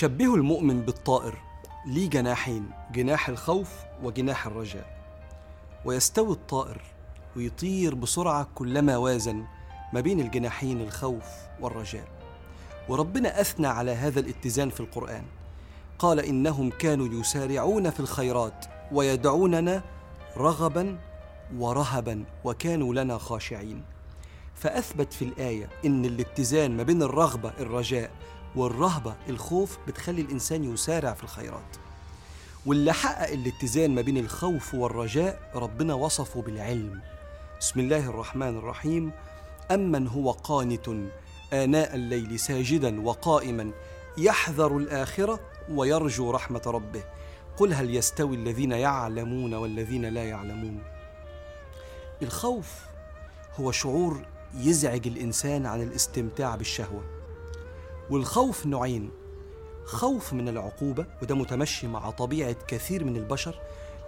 شبهوا المؤمن بالطائر ليه جناحين جناح الخوف وجناح الرجاء. ويستوي الطائر ويطير بسرعة كلما وازن ما بين الجناحين الخوف والرجاء. وربنا أثنى على هذا الاتزان في القرآن. قال إنهم كانوا يسارعون في الخيرات ويدعوننا رغبا ورهبا وكانوا لنا خاشعين. فأثبت في الآية إن الاتزان ما بين الرغبة الرجاء والرهبة الخوف بتخلي الإنسان يسارع في الخيرات. واللي حقق الاتزان ما بين الخوف والرجاء ربنا وصفه بالعلم. بسم الله الرحمن الرحيم. أمن هو قانت آناء الليل ساجدا وقائما يحذر الآخرة ويرجو رحمة ربه. قل هل يستوي الذين يعلمون والذين لا يعلمون؟ الخوف هو شعور يزعج الإنسان عن الاستمتاع بالشهوة. والخوف نوعين. خوف من العقوبة وده متمشي مع طبيعة كثير من البشر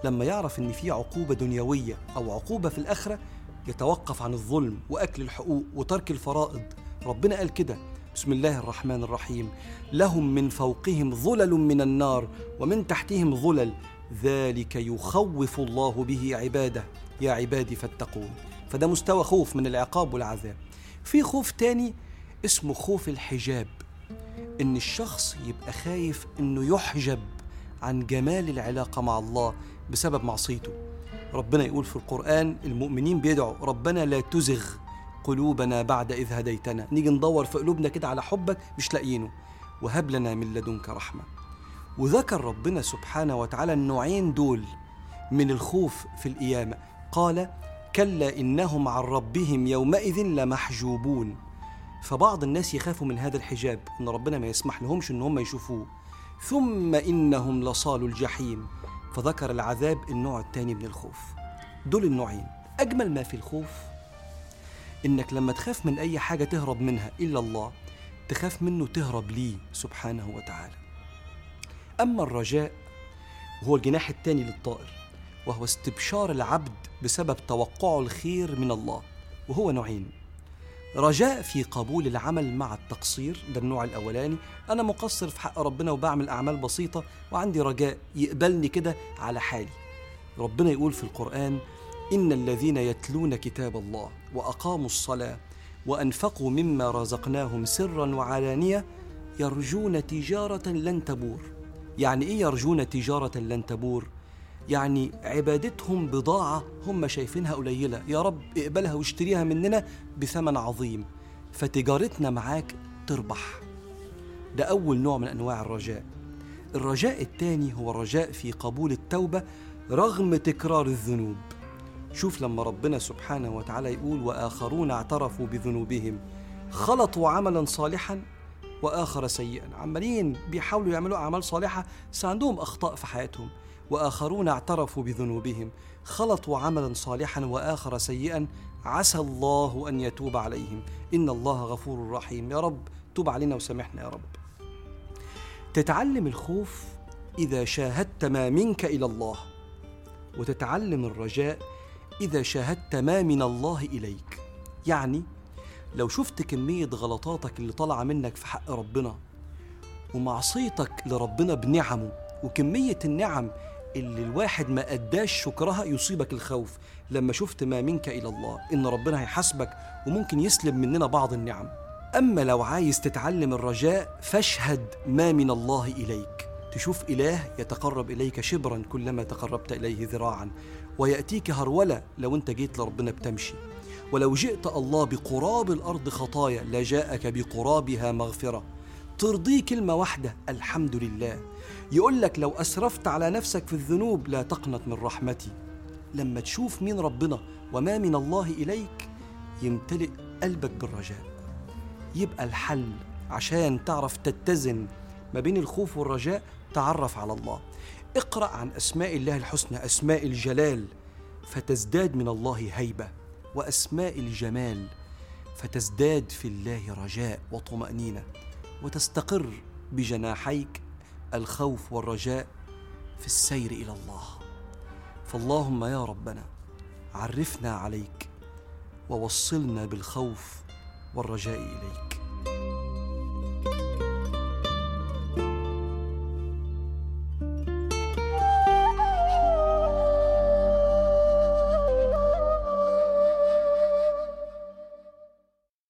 لما يعرف إن في عقوبة دنيوية أو عقوبة في الآخرة يتوقف عن الظلم وأكل الحقوق وترك الفرائض. ربنا قال كده بسم الله الرحمن الرحيم لهم من فوقهم ظلل من النار ومن تحتهم ظلل ذلك يخوف الله به عباده. يا عبادي فاتقون. فده مستوى خوف من العقاب والعذاب. في خوف تاني اسمه خوف الحجاب. إن الشخص يبقى خايف إنه يحجب عن جمال العلاقة مع الله بسبب معصيته. ربنا يقول في القرآن المؤمنين بيدعوا ربنا لا تزغ قلوبنا بعد إذ هديتنا. نيجي ندور في قلوبنا كده على حبك مش لاقيينه. وهب لنا من لدنك رحمة. وذكر ربنا سبحانه وتعالى النوعين دول من الخوف في القيامة. قال كلا إنهم عن ربهم يومئذ لمحجوبون. فبعض الناس يخافوا من هذا الحجاب إن ربنا ما يسمح لهمش إن هم يشوفوه. ثم إنهم لصالوا الجحيم. فذكر العذاب النوع الثاني من الخوف. دول النوعين. أجمل ما في الخوف إنك لما تخاف من أي حاجة تهرب منها إلا الله تخاف منه تهرب ليه سبحانه وتعالى. أما الرجاء هو الجناح الثاني للطائر وهو استبشار العبد بسبب توقعه الخير من الله وهو نوعين. رجاء في قبول العمل مع التقصير ده النوع الأولاني. أنا مقصر في حق ربنا وبعمل أعمال بسيطة وعندي رجاء يقبلني كده على حالي. ربنا يقول في القرآن إن الذين يتلون كتاب الله وأقاموا الصلاة وأنفقوا مما رزقناهم سرا وعلانية يرجون تجارة لن تبور. يعني إيه يرجون تجارة لن تبور؟ يعني عبادتهم بضاعة هم شايفينها قليلة. يا رب اقبلها واشتريها مننا بثمن عظيم. فتجارتنا معاك تربح. ده أول نوع من أنواع الرجاء. الرجاء الثاني هو الرجاء في قبول التوبة رغم تكرار الذنوب. شوف لما ربنا سبحانه وتعالى يقول وآخرون اعترفوا بذنوبهم. خلطوا عملا صالحا وآخر سيئا. عمالين بيحاولوا يعملوا أعمال صالحة بس عندهم أخطاء في حياتهم. وآخرون اعترفوا بذنوبهم خلطوا عملا صالحا وآخر سيئا عسى الله أن يتوب عليهم. إن الله غفور رحيم. يا رب توب علينا وسامحنا يا رب. تتعلم الخوف إذا شاهدت ما منك إلى الله وتتعلم الرجاء إذا شاهدت ما من الله إليك. يعني لو شفت كمية غلطاتك اللي طالعة منك في حق ربنا ومعصيتك لربنا بنعمه وكمية النعم اللي الواحد ما أداش شكرها يصيبك الخوف. لما شفت ما منك إلى الله إن ربنا هيحاسبك وممكن يسلب مننا بعض النعم. أما لو عايز تتعلم الرجاء فاشهد ما من الله إليك. تشوف إله يتقرب إليك شبرا كلما تقربت إليه ذراعا. ويأتيك هرولة لو أنت جيت لربنا بتمشي. ولو جئت الله بقراب الأرض خطايا لجاءك بقرابها مغفرة. ترضيه كلمة واحدة الحمد لله. يقول لك لو أسرفت على نفسك في الذنوب لا تقنط من رحمتي. لما تشوف مين ربنا وما من الله إليك يمتلئ قلبك بالرجاء. يبقى الحل عشان تعرف تتزن ما بين الخوف والرجاء تعرف على الله. اقرأ عن أسماء الله الحسنى أسماء الجلال فتزداد من الله هيبة. وأسماء الجمال فتزداد في الله رجاء وطمأنينة. وتستقر بجناحيك الخوف والرجاء في السير إلى الله. فاللهم يا ربنا عرفنا عليك ووصلنا بالخوف والرجاء إليك.